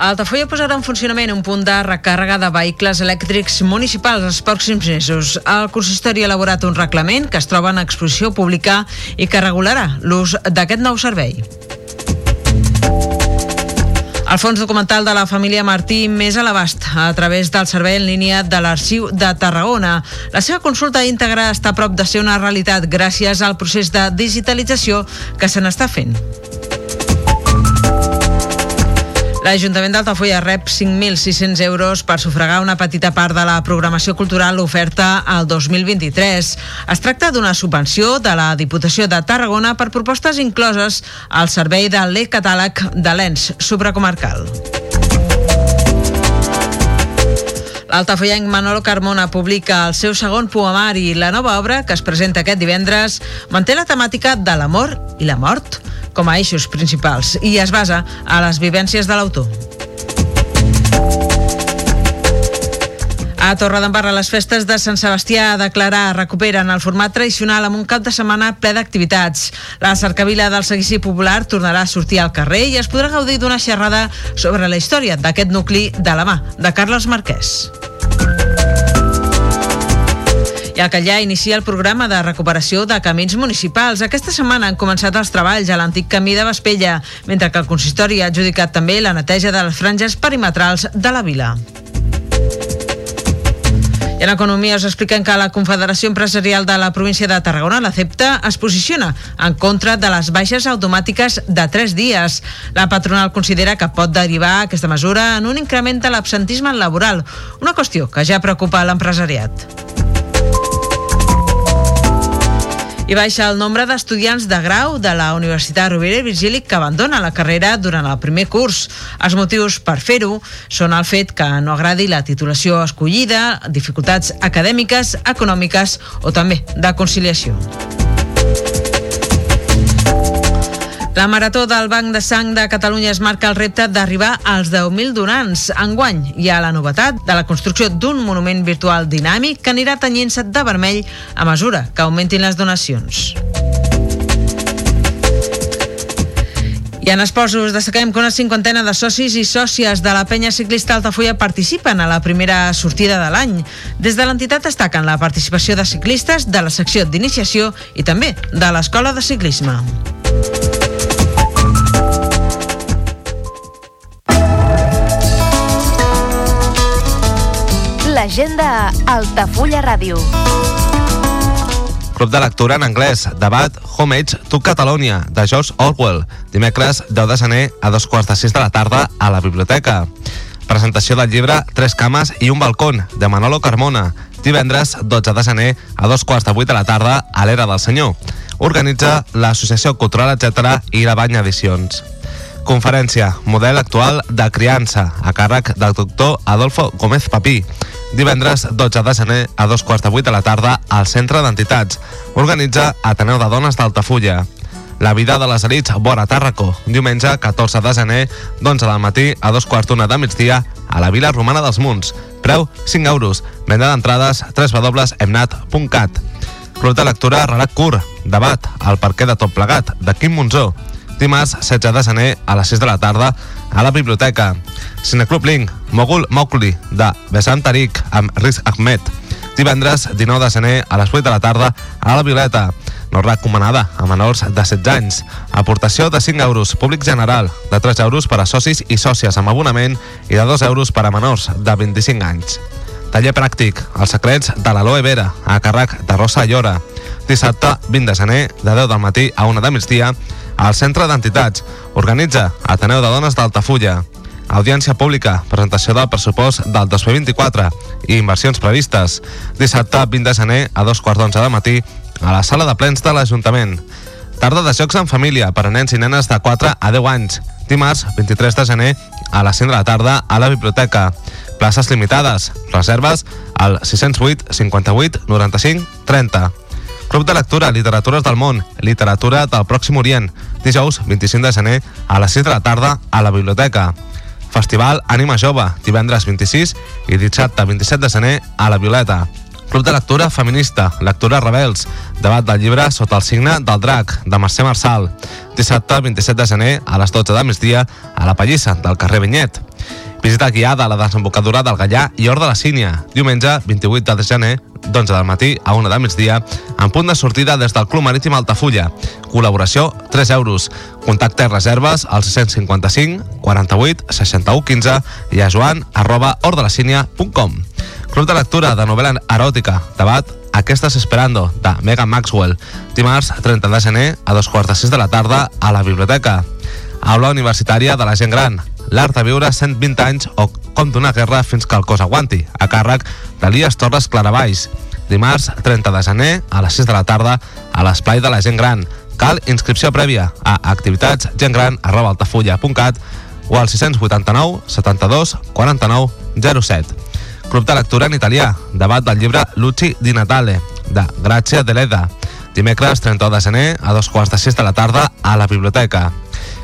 Altafulla posarà en funcionament un punt de recàrrega de vehicles elèctrics municipals els pròxims mesos. El consistori ha elaborat un reglament que es troba en exposició pública i que regularà l'ús d'aquest nou servei. El fons documental de la família Martí més a l'abast a través del servei en línia de l'Arxiu de Tarragona. La seva consulta íntegra està a prop de ser una realitat gràcies al procés de digitalització que se n'està fent. L'Ajuntament d'Altafulla rep 5.600 euros per sufragar una petita part de la programació cultural oferta al 2023. Es tracta d'una subvenció de la Diputació de Tarragona per propostes incloses al servei de l'e-catàleg de l'ENS supracomarcal. L'altafollenc Manolo Carmona publica el seu segon poemari. La nova obra, que es presenta aquest divendres, manté la temàtica de l'amor i la mort com a eixos principals i es basa a les vivències de l'autor. A Torredembarra, les festes de Sant Sebastià a declarar recuperen el format tradicional amb un cap de setmana ple d'activitats. La cercavila del seguici popular tornarà a sortir al carrer i es podrà gaudir d'una xerrada sobre la història d'aquest nucli de la mà de Carles Marquès. I el Callà inicia el programa de recuperació de camins municipals. Aquesta setmana han començat els treballs a l'antic camí de Vespella, mentre que el consistori ha adjudicat també la neteja de les franges perimetrals de la vila. I en economia us expliquem que la Confederació Empresarial de la província de Tarragona, la CEPTA, es posiciona en contra de les baixes automàtiques de 3 dies. La patronal considera que pot derivar aquesta mesura en un increment de l'absentisme laboral, una qüestió que ja preocupa l'empresariat. I baixa el nombre d'estudiants de grau de la Universitat Rovira i Virgili que abandona la carrera durant el primer curs. Els motius per fer-ho són el fet que no agradi la titulació escollida, dificultats acadèmiques, econòmiques o també de conciliació. La Marató del Banc de Sang de Catalunya es marca el repte d'arribar als 10.000 donants. Enguany hi ha la novetat de la construcció d'un monument virtual dinàmic que anirà tenyint-se de vermell a mesura que augmentin les donacions. I en esports destaquem que una cinquantena de socis i sòcies de la penya ciclista Altafulla participen a la primera sortida de l'any. Des de l'entitat destaquen la participació de ciclistes de la secció d'iniciació i també de l'Escola de Ciclisme. L'agenda Altafulla Ràdio. Club de lectura en anglès, debat Homage to Catalonia, de George Orwell, dimecres 10 de gener a dos quarts de sis de la tarda a la biblioteca. Presentació del llibre Tres cames i un balcón, de Manolo Carmona, divendres 12 de gener a dos quarts de vuit de la tarda a l'Era del Senyor. Organitza l'Associació Cultural, etc. i la Banya Edicions. Conferència Model actual de criança a càrrec del doctor Adolfo Gómez Papí. Divendres 12 de gener a dos quarts de vuit de la tarda al Centre d'Entitats. Organitza Ateneu de Dones d'Altafulla. La vida de les elits vora Tàrraco. Diumenge 14 de gener d'11 del matí a dos quarts d'una de migdia a la Vila Romana dels Munts. Preu 5 euros. Venda d'entrades www.emnat.cat. Club de lectura Relat Curt. Debat al parquet de Tot Plegat de Quim Monzó dimarts 16 de gener a les 6 de la tarda a la biblioteca. Cineclub Link, Mogul Mowgli, de Besant Tariq amb Riz Ahmed. Divendres 19 de gener a les 8 de la tarda a la Violeta. No recomanada a menors de 16 anys. Aportació de 5 euros, públic general, de 3 euros per a socis i sòcies amb abonament i de 2 euros per a menors de 25 anys. Taller pràctic, els secrets de l'aloe vera, a càrrec de Rosa Llora. Dissabte 20 de gener, de 10 del matí a 1 de migdia, al Centre d'Entitats. Organitza Ateneu de Dones d'Altafulla. Audiència pública, presentació del pressupost del 2024 i inversions previstes. Dissabte 20 de gener a dos quarts d'onze de matí a la sala de plens de l'Ajuntament. Tarda de jocs en família per a nens i nenes de 4 a 10 anys. Dimarts, 23 de gener, a les 5 de la tarda a la biblioteca. Places limitades. Reserves al 608 58 95 30. Club de lectura, Literatures del món, Literatura del Pròxim Orient. Dijous, 25 de gener, a les 6 de la tarda a la biblioteca. Festival Ànima Jove, divendres 26 i dissabte 27 de gener a la Violeta. Club de lectura feminista, Lectura Rebels, debat del llibre Sota el signe del drac, de Mercè Marçal. Dissabte 27 de gener a les 12 de migdia a la Pallissa, del carrer Vinyet. Visita guiada a la desembocadura del Gallà i Hort de la Sínia, diumenge 28 de gener, d'11 del matí a 1 de migdia, en punt de sortida des del Club Marítim Altafulla. Col·laboració 3 euros. Contacte i reserves al 655 48 61 15 i a joan arroba hordelacínia.com. Club de lectura de novel·la eròtica, debat a què estàs esperando, de Megan Maxwell. Dimarts 30 de gener a dos quarts de sis de la tarda a la biblioteca. Aula universitària de la gent gran. L'art de viure 120 anys o com d'una guerra fins que el cos aguanti, a càrrec d'Elias Torres Claravalls. Dimarts 30 de gener a les 6 de la tarda a l'esplai de la gent gran. Cal inscripció prèvia a activitats.gentgran.altafulla.cat o al 689 72 49 07. Club de lectura en italià, debat del llibre Luci di Natale, de Grazia Deleda, dimecres 31 de gener a dos quarts de sis de la tarda a la biblioteca.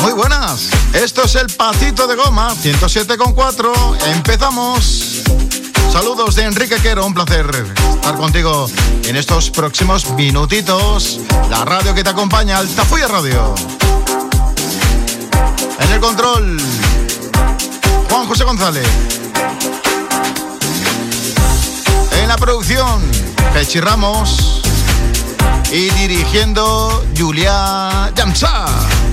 Muy buenas. Esto es el Patito de Goma, 107,4. Empezamos. Saludos de Enrique Quero, un placer estar contigo en estos próximos minutitos. La radio que te acompaña, Altafulla Radio. En el control, Juan José González. En la producción, Pechi Ramos. Y dirigiendo, Julia Llançà.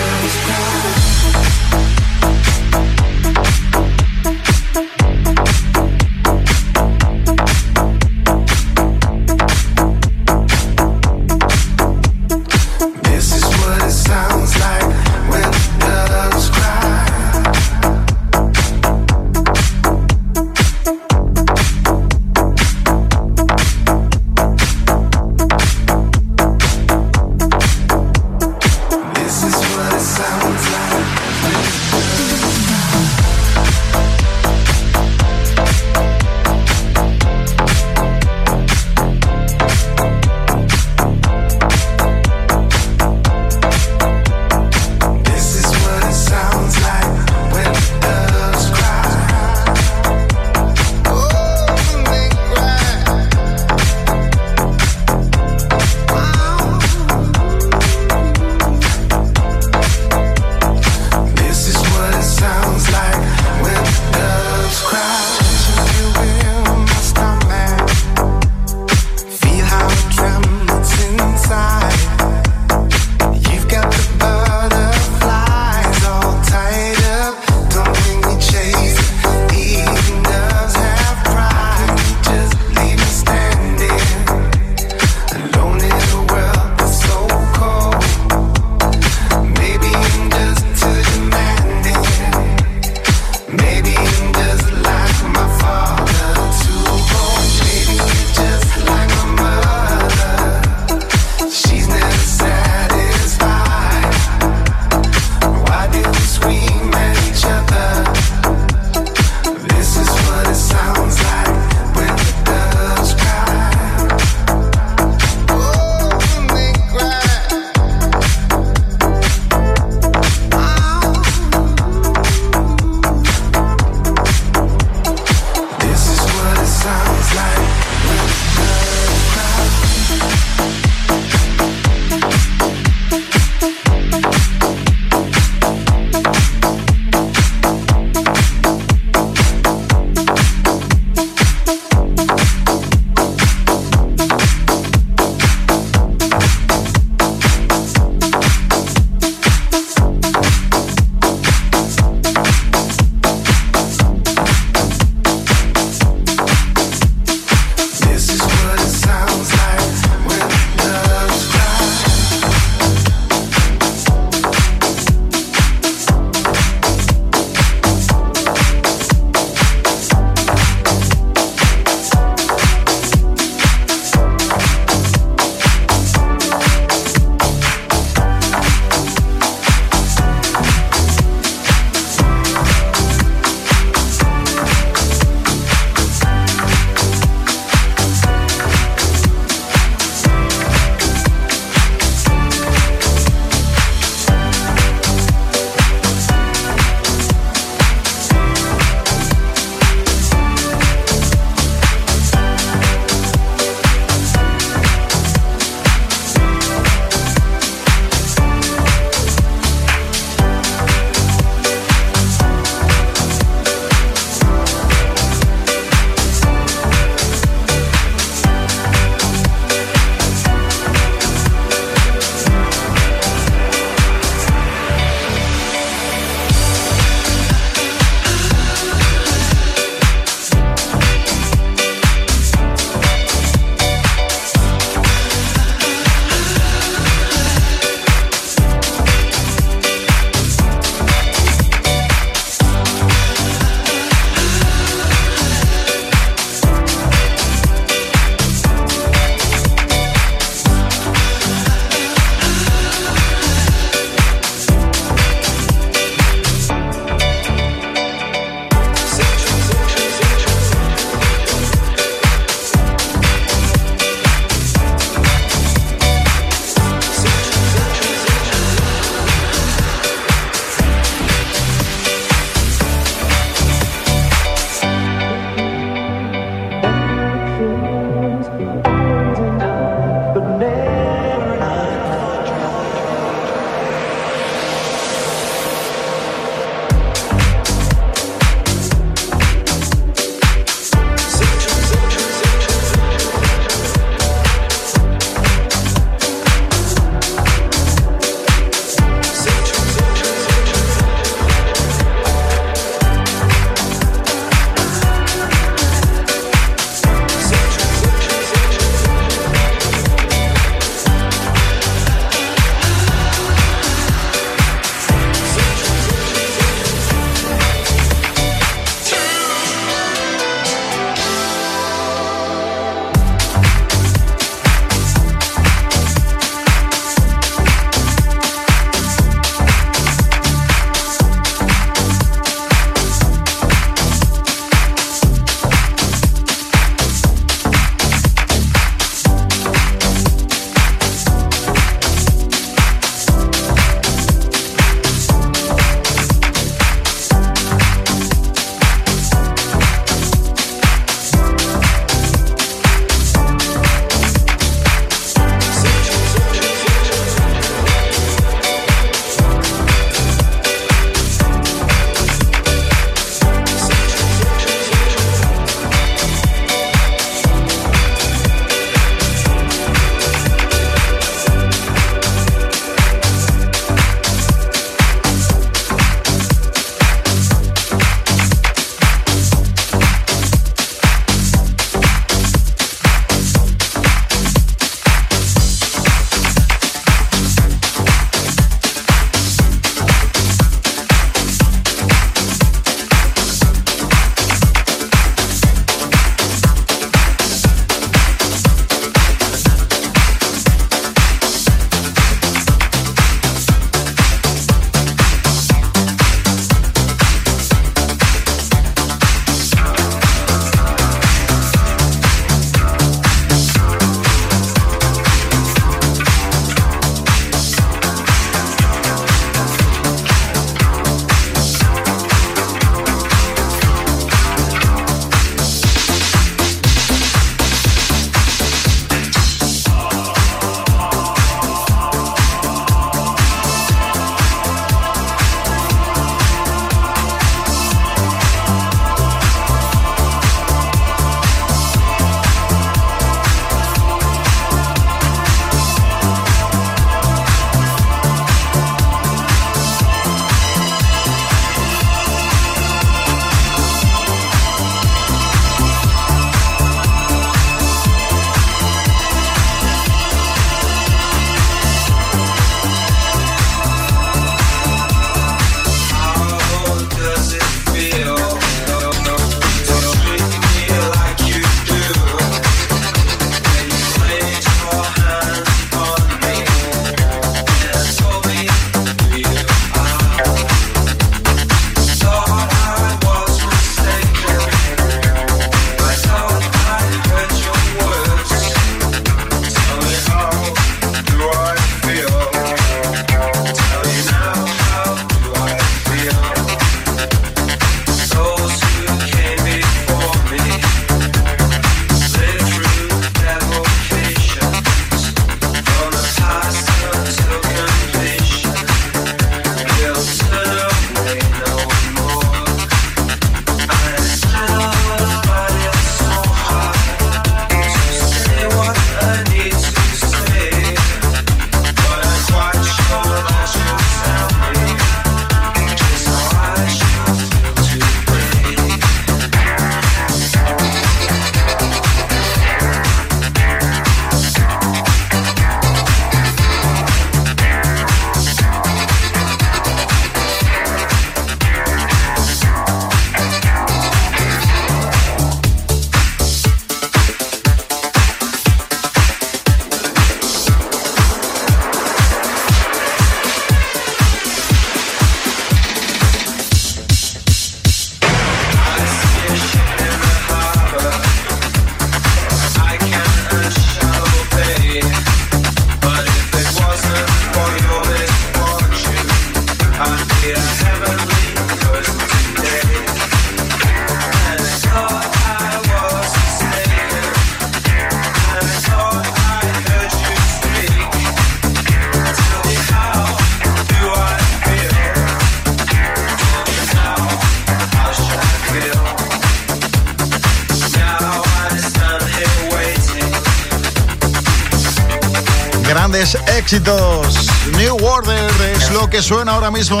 Éxitos. New Order es lo que suena ahora mismo.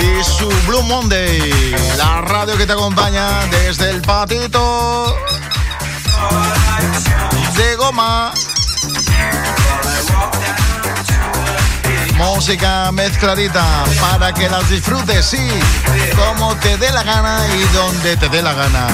Y su Blue Monday, la radio que te acompaña desde el patito de goma. Música mezcladita para que las disfrutes, sí, como te dé la gana y donde te dé la gana.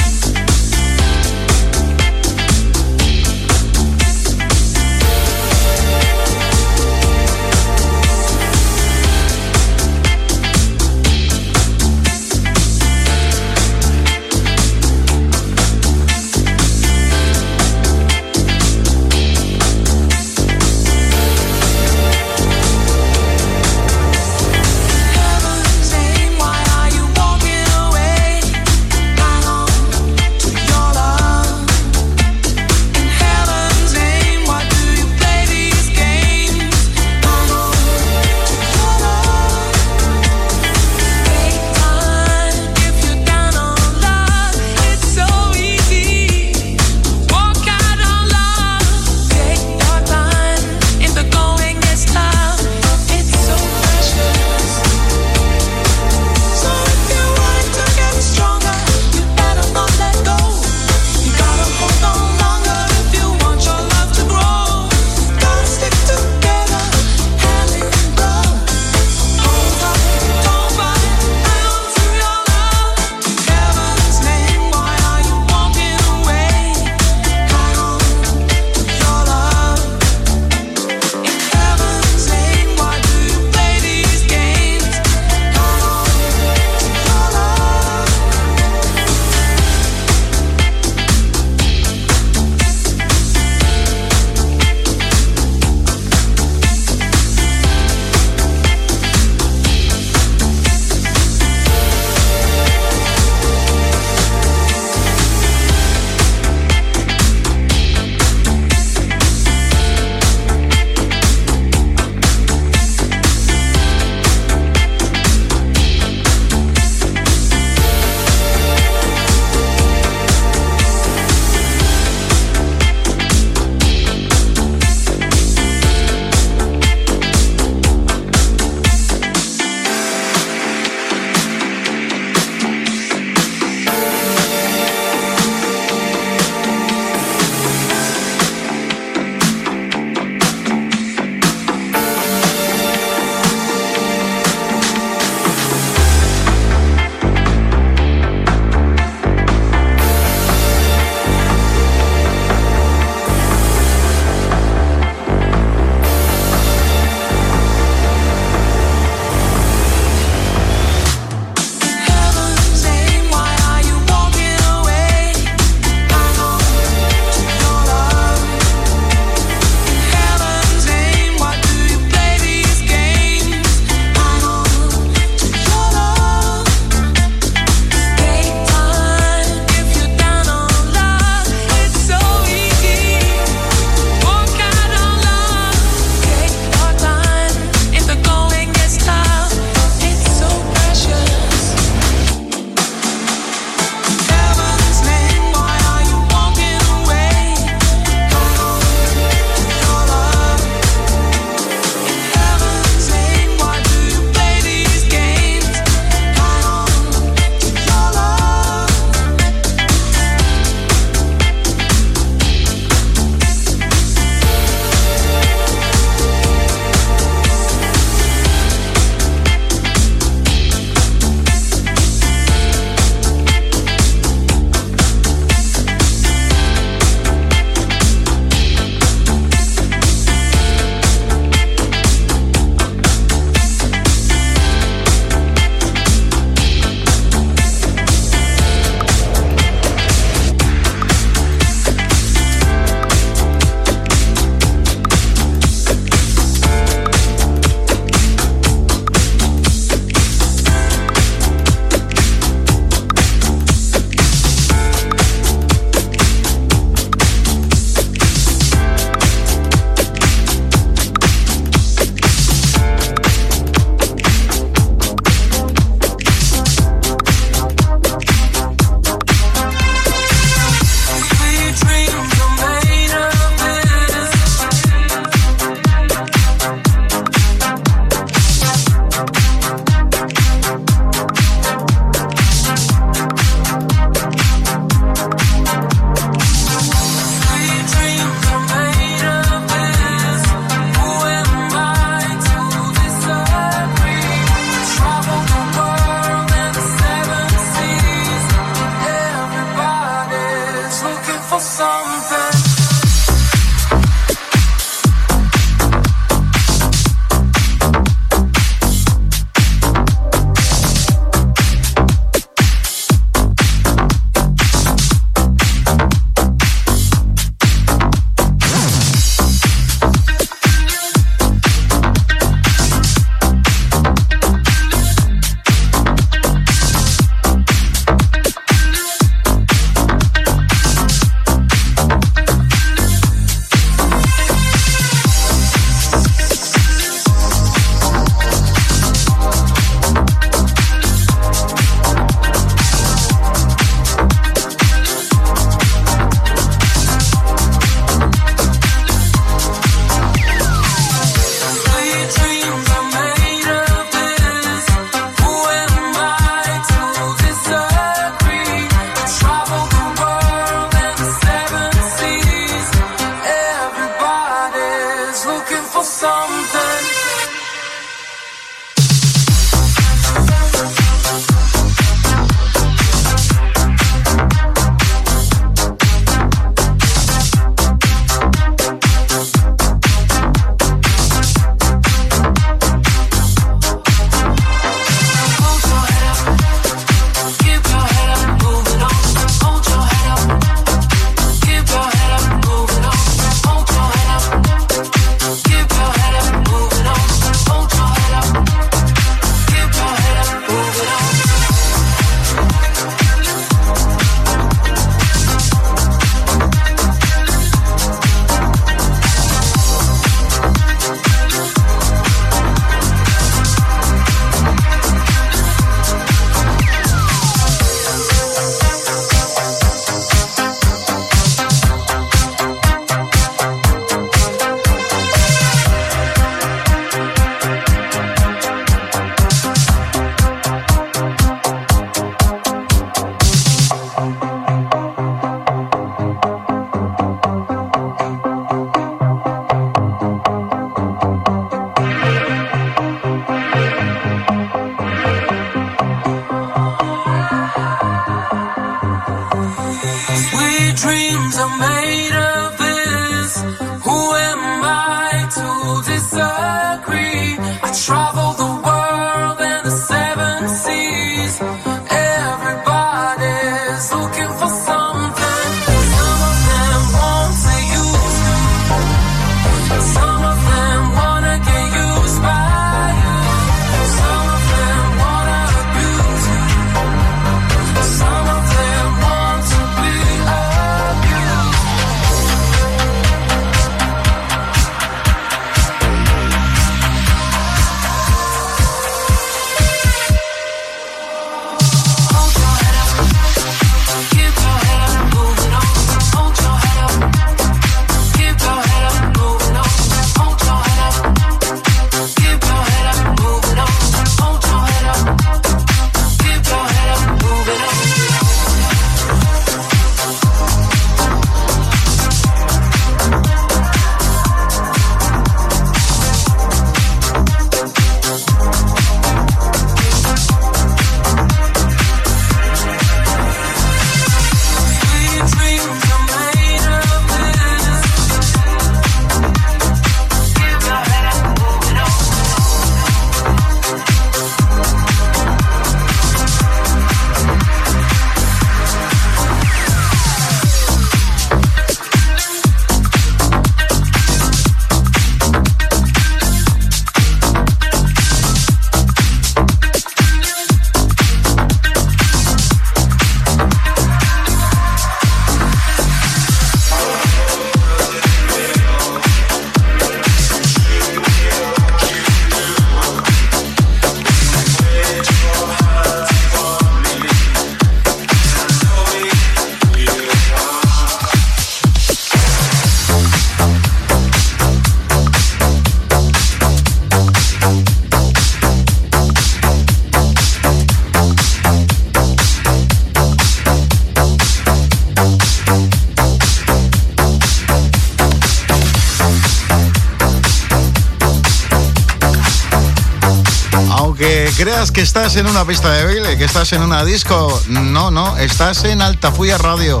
Que estás en una pista de baile, que estás en una disco, no, no, estás en Altafuya Radio,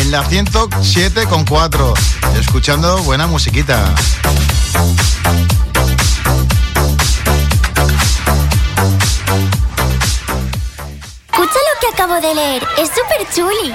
en la 107,4, escuchando buena musiquita. Escucha lo que acabo de leer, es súper chuli.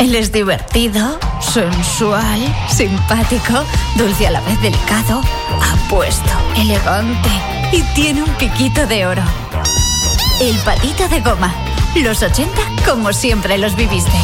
Él es divertido, sensual, simpático, dulce a la vez delicado, apuesto, elegante y tiene un piquito de oro. El patito de goma. Los 80 como siempre los viviste.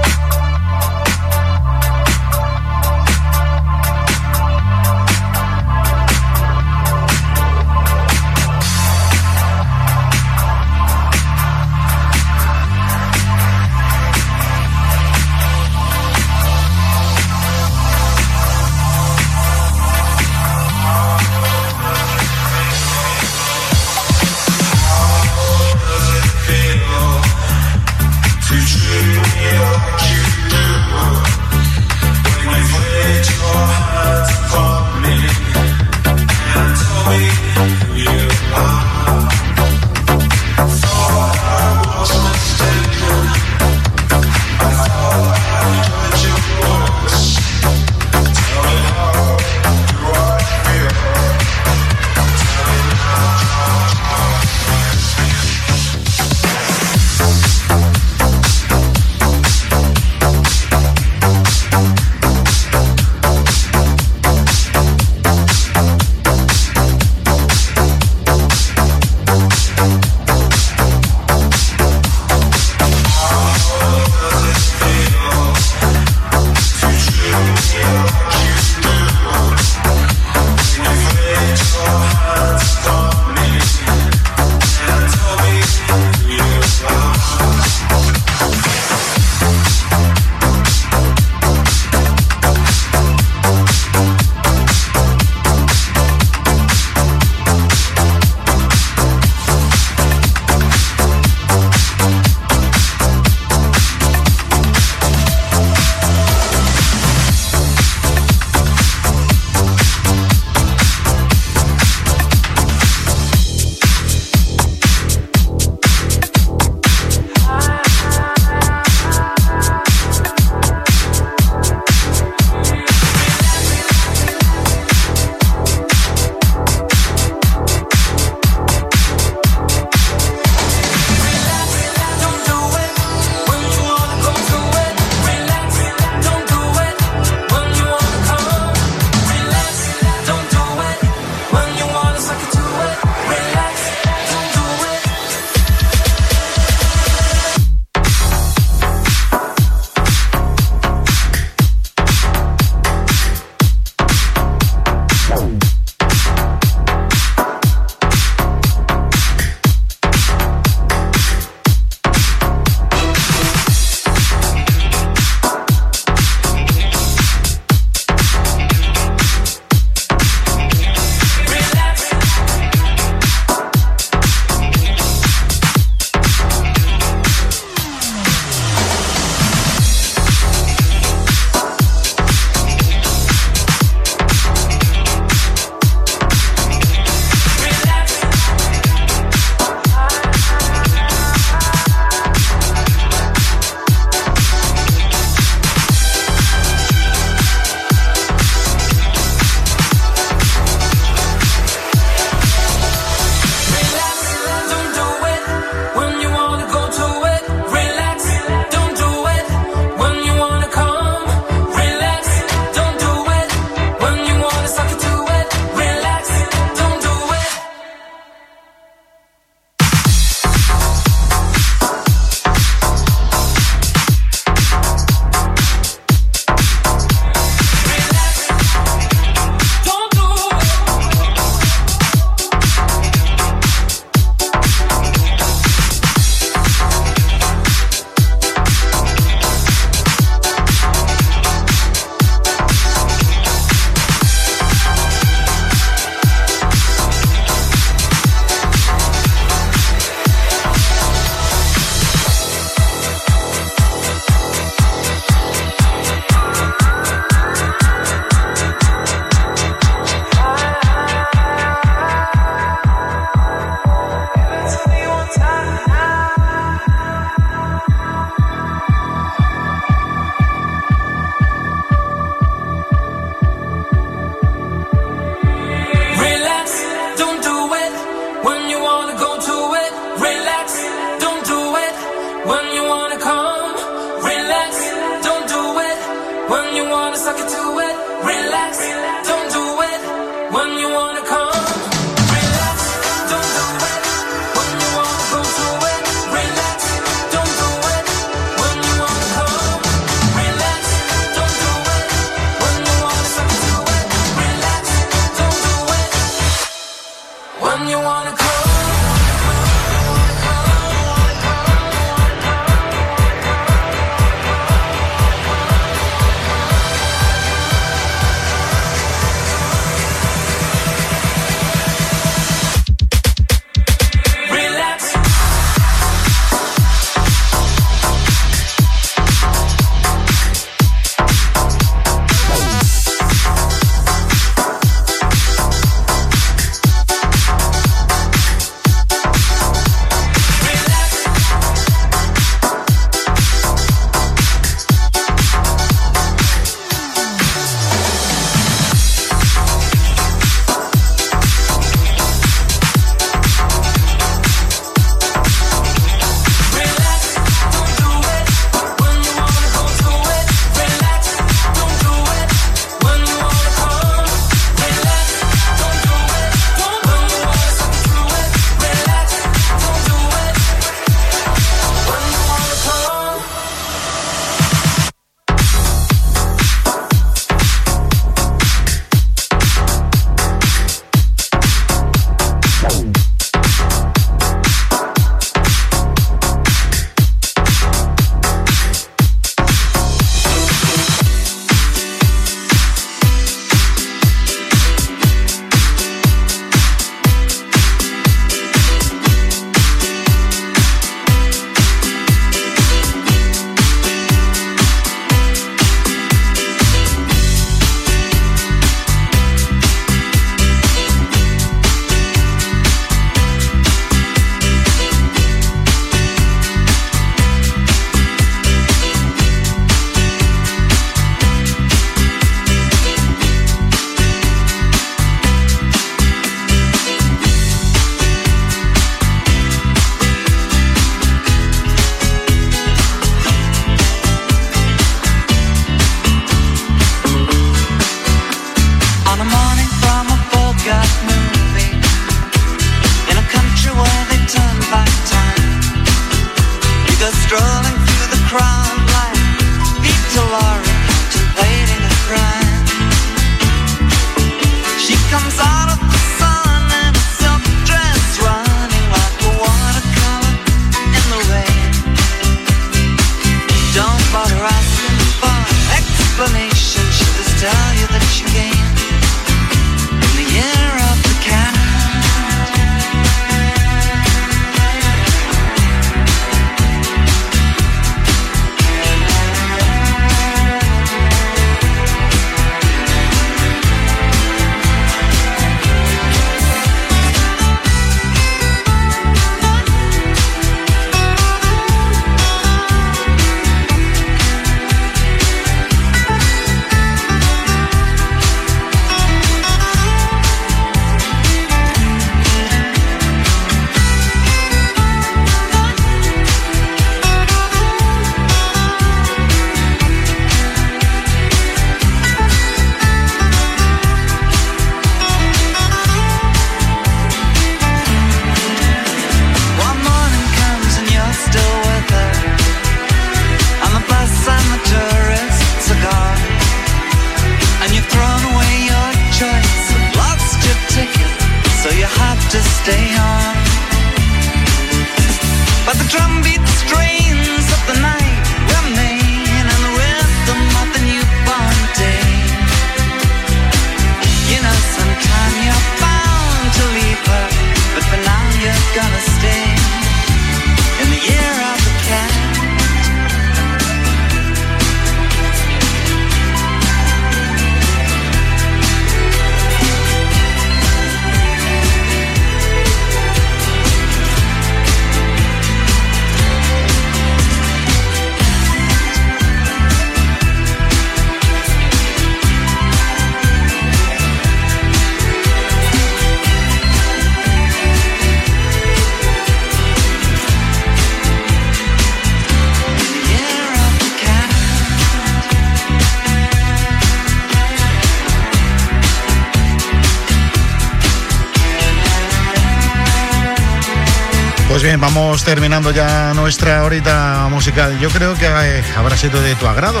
Vamos terminando ya nuestra horita musical. Yo creo que eh, habrá sido de tu agrado.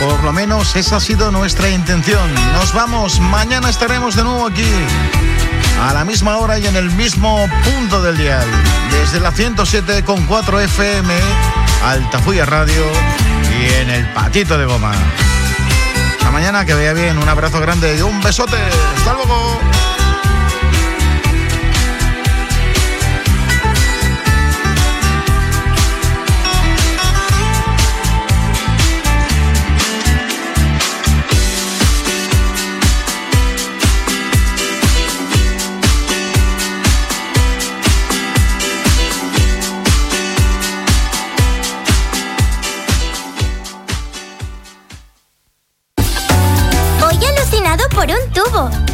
Por lo menos esa ha sido nuestra intención. Nos vamos, mañana estaremos de nuevo aquí, a la misma hora y en el mismo punto del dial. Desde la 107.4 FM, Altafuya Radio y en el Patito de Goma. Hasta mañana, que vaya bien, un abrazo grande y un besote. Hasta luego.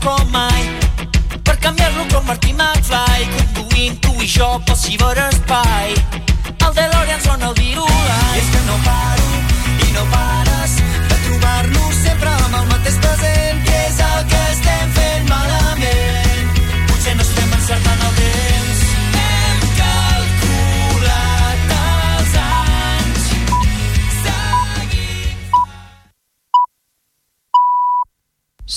Com mai. Per canviar-lo com Martí McFly conduint tu i jo pel ciberespai. El DeLorean sona el virula I és que no paro i no pares de trobar-nos sempre amb el mateix present que és el que estem